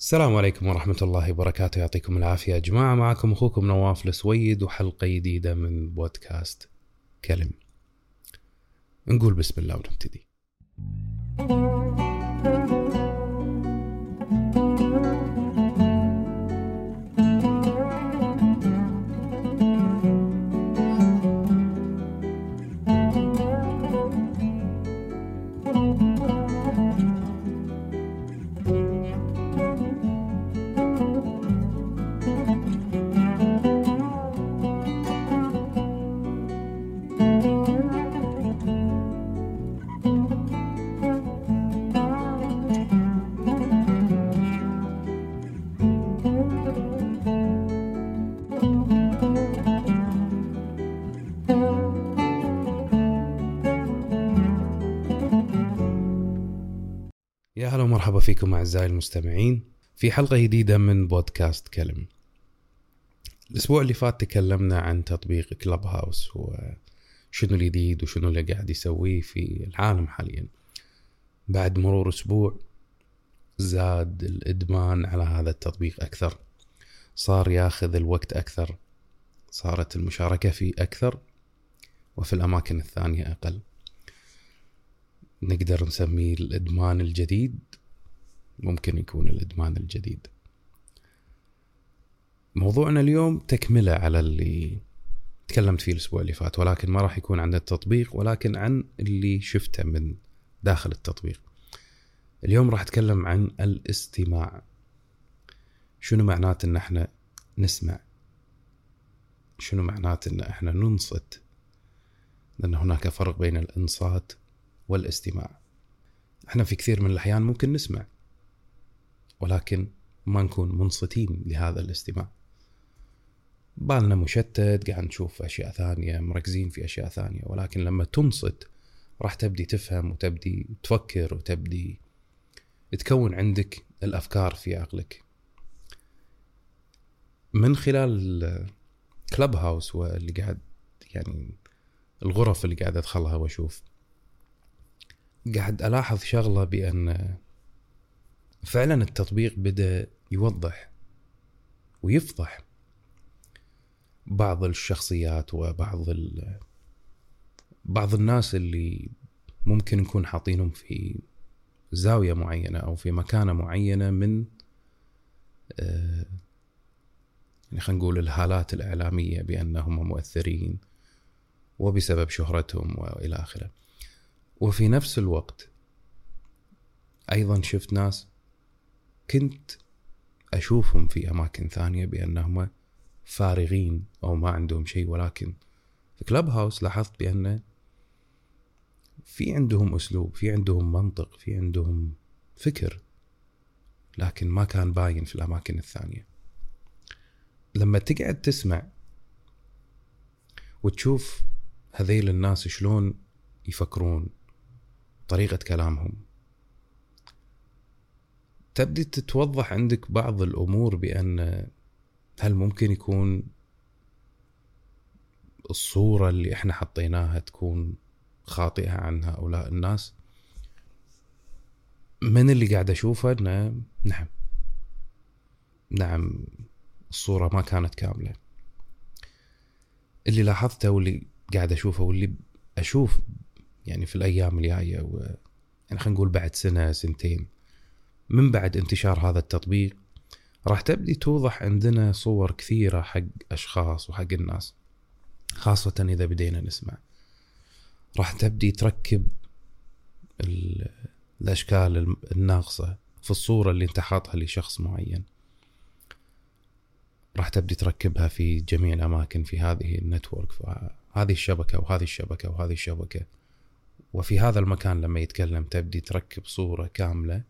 السلام عليكم ورحمة الله وبركاته. يعطيكم العافية. يا جماعة معكم أخوكم نواف السويد وحلقة جديدة من بودكاست كلم نقول بسم الله ونبتدي. يا هلا ومرحبا فيكم أعزائي المستمعين في حلقة جديدة من بودكاست كلم. الأسبوع اللي فات تكلمنا عن تطبيق كلب هاوس وشنو الجديد وشنو اللي قاعد يسويه في العالم حاليا. بعد مرور أسبوع زاد الإدمان على هذا التطبيق أكثر. صار ياخذ الوقت أكثر. صارت المشاركة فيه أكثر. وفي الأماكن الثانية أقل. نقدر نسميه الإدمان الجديد ممكن يكون الإدمان الجديد. موضوعنا اليوم تكملة على اللي تكلمت فيه الأسبوع اللي فات ولكن ما راح يكون عن التطبيق ولكن عن اللي شفته من داخل التطبيق. اليوم راح أتكلم عن الاستماع. شنو معنات إن إحنا نسمع؟ شنو معنات إن إحنا ننصت؟ لأن هناك فرق بين الإنصات والاستماع. إحنا في كثير من الأحيان ممكن نسمع ولكن ما نكون منصتين لهذا الاستماع. بالنا مشتت قاعد نشوف أشياء ثانية مركزين في أشياء ثانية ولكن لما تنصت راح تبدي تفهم وتبدي تفكر وتبدي تكون عندك الأفكار في عقلك. من خلال كلب هاوس واللي قاعد يعني الغرف اللي قاعد أدخلها وأشوف قاعد ألاحظ شغلة بأن فعلا التطبيق بدأ يوضح ويفضح بعض الشخصيات وبعض ال... بعض الناس اللي ممكن نكون حاطينهم في زاوية معينة أو في مكانة معينة من آه، يعني خلينا نقول الهالات الإعلامية بأنهم مؤثرين وبسبب شهرتهم وإلى آخره. وفي نفس الوقت أيضا شفت ناس كنت أشوفهم في أماكن ثانية بأنهم فارغين أو ما عندهم شيء ولكن في كلب هاوس لاحظت بأن في عندهم أسلوب في عندهم منطق في عندهم فكر لكن ما كان باين في الأماكن الثانية. لما تقعد تسمع وتشوف هذيل الناس شلون يفكرون طريقة كلامهم. تبدي تتوضح عندك بعض الأمور بأن هل ممكن يكون الصورة اللي إحنا حطيناها تكون خاطئة عن هؤلاء الناس؟ من اللي قاعد أشوفه أنه نعم نعم الصورة ما كانت كاملة. اللي لاحظته واللي قاعد أشوفه واللي أشوف يعني في الأيام الجاية و... يعني خلينا نقول بعد سنة سنتين. من بعد انتشار هذا التطبيق راح تبدي توضح عندنا صور كثيرة حق أشخاص وحق الناس خاصة إذا بدينا نسمع. راح تبدي تركب ال... الأشكال الناقصة في الصورة اللي أنت حاطها لشخص معين. راح تبدي تركبها في جميع الأماكن في هذه النتورك هذه الشبكة وهذه الشبكة وهذه الشبكة. وفي هذا المكان لما يتكلم تبدي تركب صورة كاملة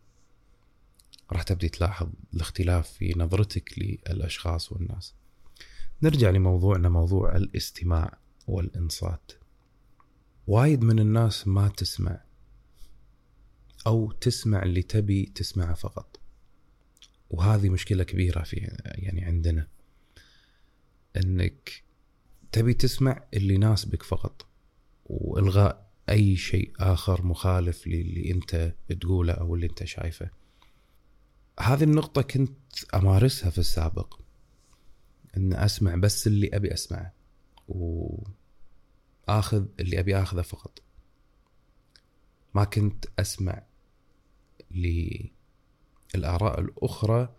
راح تبدي تلاحظ الاختلاف في نظرتك للأشخاص والناس. نرجع لموضوعنا موضوع الاستماع والإنصات. وايد من الناس ما تسمع أو تسمع اللي تبي تسمعه فقط. وهذه مشكلة كبيرة في يعني عندنا. إنك تبي تسمع اللي يناسبك فقط والغاء أي شيء آخر مخالف للي أنت تقوله أو اللي أنت شايفه. هذه النقطة كنت أمارسها في السابق أن أسمع بس اللي أبي أسمعه وآخذ اللي أبي آخذه فقط. ما كنت أسمع للآراء الأخرى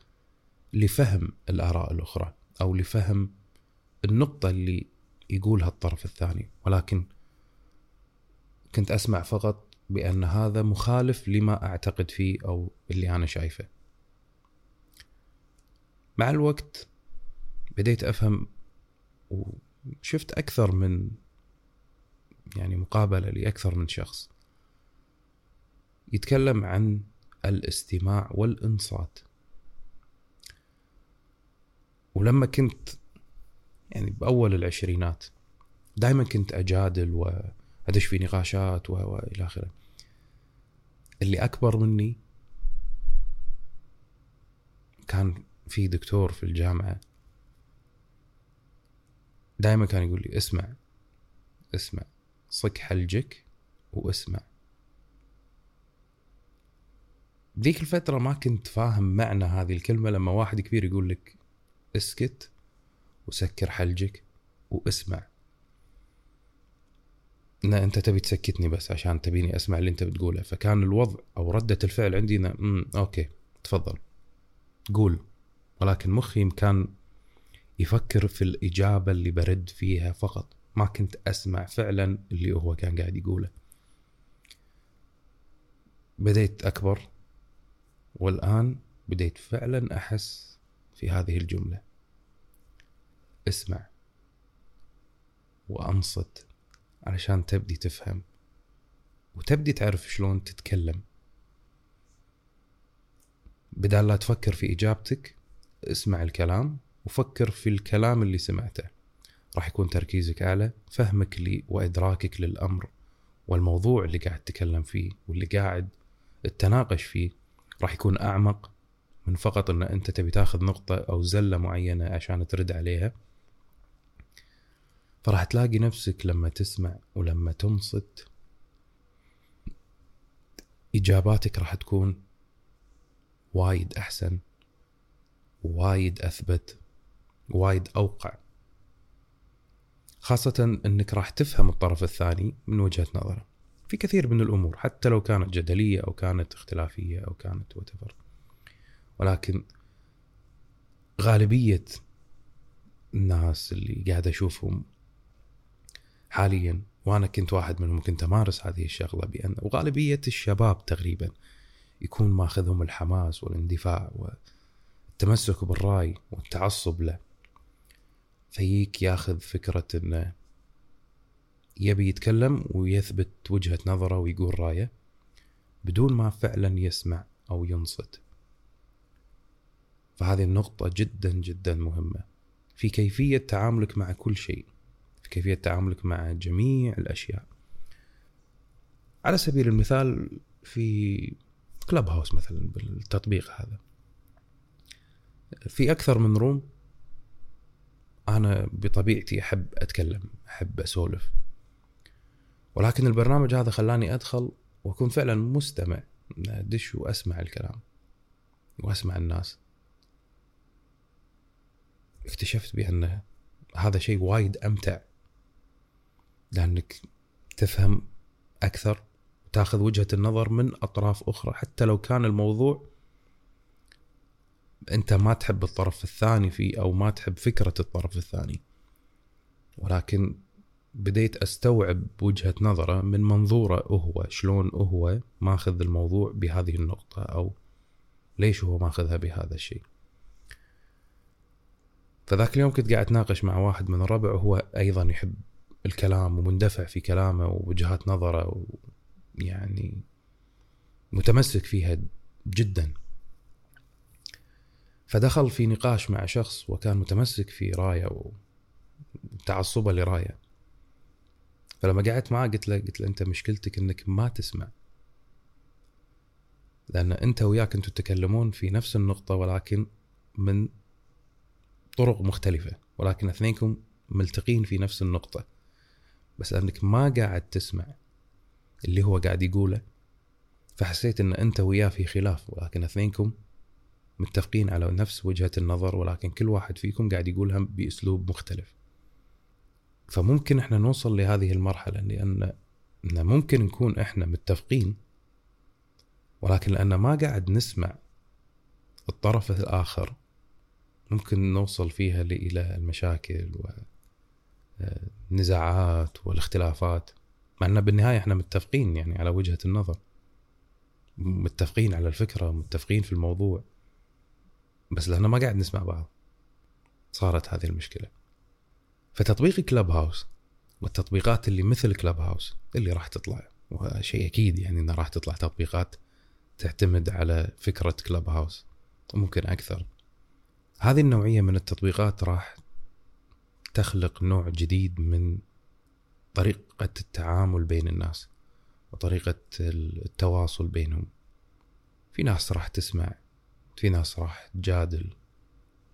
لفهم الآراء الأخرى أو لفهم النقطة اللي يقولها الطرف الثاني ولكن كنت أسمع فقط بأن هذا مخالف لما أعتقد فيه أو اللي أنا شايفه. مع الوقت بديت أفهم وشفت أكثر من يعني مقابلة لأكثر من شخص يتكلم عن الاستماع والإنصات. ولما كنت يعني بأول العشرينات دائما كنت أجادل وأدش في نقاشات وإلى آخره. اللي أكبر مني كان في دكتور في الجامعة. دائما كان يقول لي اسمع اسمع صك حلجك واسمع. ذيك الفترة ما كنت فاهم معنى هذه الكلمة لما واحد كبير يقول لك اسكت وسكر حلجك واسمع. ان أنت تبي تسكتني بس عشان تبيني أسمع اللي أنت بتقوله. فكان الوضع أو ردة الفعل عندي امم أوكي تفضل. قول. ولكن مخي كان يفكر في الإجابة اللي برد فيها فقط. ما كنت أسمع فعلا اللي هو كان قاعد يقوله. بديت أكبر والآن بديت فعلا أحس في هذه الجملة. اسمع. وأنصت. علشان تبدي تفهم وتبدي تعرف شلون تتكلم. بدال لا تفكر في إجابتك اسمع الكلام وفكر في الكلام اللي سمعته. راح يكون تركيزك أعلى فهمك لي وإدراكك للأمر والموضوع اللي قاعد تتكلم فيه واللي قاعد تتناقش فيه راح يكون أعمق من فقط أن أنت تبي تاخذ نقطة أو زلة معينة عشان ترد عليها. فراح تلاقي نفسك لما تسمع ولما تنصت إجاباتك راح تكون وايد أحسن وايد أثبت وايد أوقع. خاصة إنك راح تفهم الطرف الثاني من وجهة نظره في كثير من الأمور حتى لو كانت جدلية أو كانت اختلافية أو كانت وتفر ولكن غالبية الناس اللي قاعد أشوفهم حاليا وأنا كنت واحد منهم كنت أمارس هذه الشغلة بأن وغالبية الشباب تقريبا يكون ماخذهم الحماس والاندفاع التمسك بالرأي والتعصب له. فيك ياخذ فكرة إنه يبي يتكلم ويثبت وجهة نظره ويقول رأيه بدون ما فعلا يسمع أو ينصت. فهذه النقطة جدا جدا مهمة في كيفية تعاملك مع كل شيء. في كيفية تعاملك مع جميع الأشياء. على سبيل المثال في كلب هاوس مثلا بالتطبيق هذا. في أكثر من روم أنا بطبيعتي أحب أتكلم أحب أسولف. ولكن البرنامج هذا خلاني أدخل وأكون فعلا مستمع أدش وأسمع الكلام وأسمع الناس. اكتشفت بأن هذا شيء وايد أمتع لأنك تفهم أكثر تأخذ وجهة النظر من أطراف أخرى. حتى لو كان الموضوع أنت ما تحب الطرف الثاني فيه أو ما تحب فكرة الطرف الثاني. ولكن بديت أستوعب وجهة نظره من منظوره هو شلون هو ماخذ الموضوع بهذه النقطة أو ليش هو ماخذها بهذا الشيء. فذاك اليوم كنت قاعد أتناقش مع واحد من الربع وهو أيضا يحب الكلام ومندفع في كلامه ووجهات نظره يعني متمسك فيها جدا. فدخل في نقاش مع شخص وكان متمسك في رايه وتعصبه لرايه. فلما قعدت معاه قلت له قلت له أنت مشكلتك إنك ما تسمع. لأن أنت وياك أنتم تتكلمون في نفس النقطة ولكن من طرق مختلفة ولكن اثنينكم ملتقين في نفس النقطة. بس لأنك ما قاعد تسمع اللي هو قاعد يقوله فحسيت إن أنت وياه في خلاف ولكن اثنينكم متفقين على نفس وجهة النظر ولكن كل واحد فيكم قاعد يقولها بأسلوب مختلف. فممكن إحنا نوصل لهذه المرحلة لأن إن ممكن نكون إحنا متفقين ولكن لأن ما قاعد نسمع الطرف الآخر ممكن نوصل فيها إلى المشاكل والنزاعات والاختلافات مع أن بالنهاية إحنا متفقين يعني على وجهة النظر. متفقين على الفكرة متفقين في الموضوع. بس لأننا ما قاعد نسمع بعض. صارت هذه المشكلة. فتطبيق كلاب هاوس والتطبيقات اللي مثل كلاب هاوس اللي راح تطلع وشيء أكيد يعني أنه راح تطلع تطبيقات تعتمد على فكرة كلاب هاوس وممكن أكثر. هذه النوعية من التطبيقات راح تخلق نوع جديد من طريقة التعامل بين الناس وطريقة التواصل بينهم. في ناس راح تسمع في ناس راح تجادل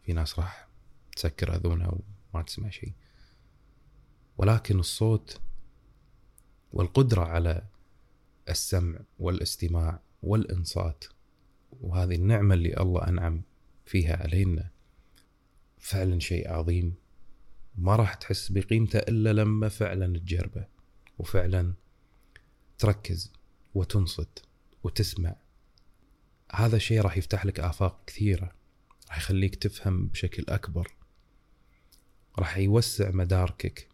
في ناس راح تسكر أذونها وما تسمع شيء. ولكن الصوت والقدرة على السمع والاستماع والإنصات وهذه النعمة اللي الله أنعم فيها علينا فعلا شيء عظيم. ما راح تحس بقيمته إلا لما فعلا تجربه وفعلا تركز وتنصت وتسمع. هذا الشيء راح يفتح لك آفاق كثيرة راح يخليك تفهم بشكل أكبر راح يوسع مداركك.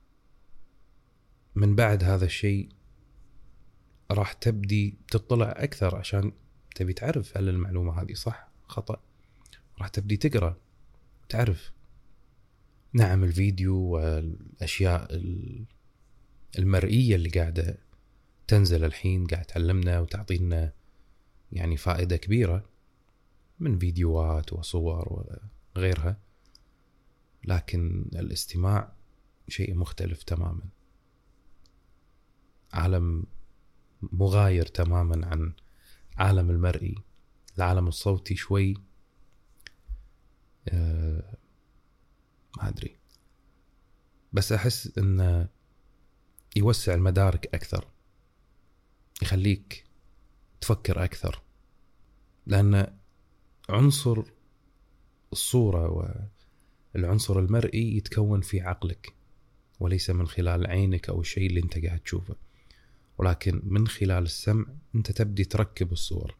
من بعد هذا الشيء راح تبدي تطلع أكثر عشان تبي تعرف هل المعلومة هذه صح خطأ. راح تبدي تقرأ تعرف نعم الفيديو والأشياء المرئية اللي قاعدة تنزل الحين قاعد تعلمنا وتعطينا يعني فائدة كبيرة من فيديوهات وصور وغيرها. لكن الاستماع شيء مختلف تماما. عالم مغاير تماما عن عالم المرئي. العالم الصوتي شوي أه ما أدري. بس أحس انه يوسع المدارك أكثر. يخليك تفكر أكثر. لأن عنصر الصورة والعنصر المرئي يتكون في عقلك وليس من خلال عينك أو الشيء اللي أنت قاعد تشوفه. ولكن من خلال السمع أنت تبدي تركب الصور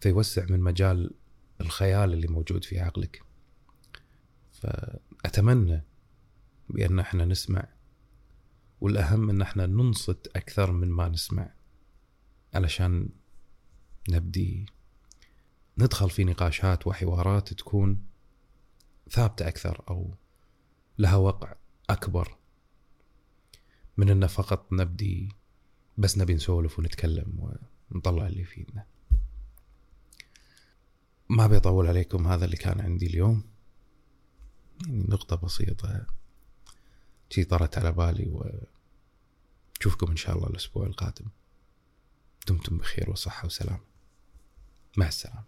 فيوسع من مجال الخيال اللي موجود في عقلك. فأتمنى بأن إحنا نسمع والأهم أن إحنا ننصت أكثر من ما نسمع علشان نبدي ندخل في نقاشات وحوارات تكون ثابتة أكثر أو لها وقع أكبر. من أن فقط نبدي بس نبي نسولف ونتكلم ونطلع اللي فينا ما بيطول عليكم هذا اللي كان عندي اليوم. يعني نقطة بسيطة. شي طرت على بالي وشوفكم إن شاء الله الأسبوع القادم. دمتم بخير وصحة وسلامة. مع السلامة.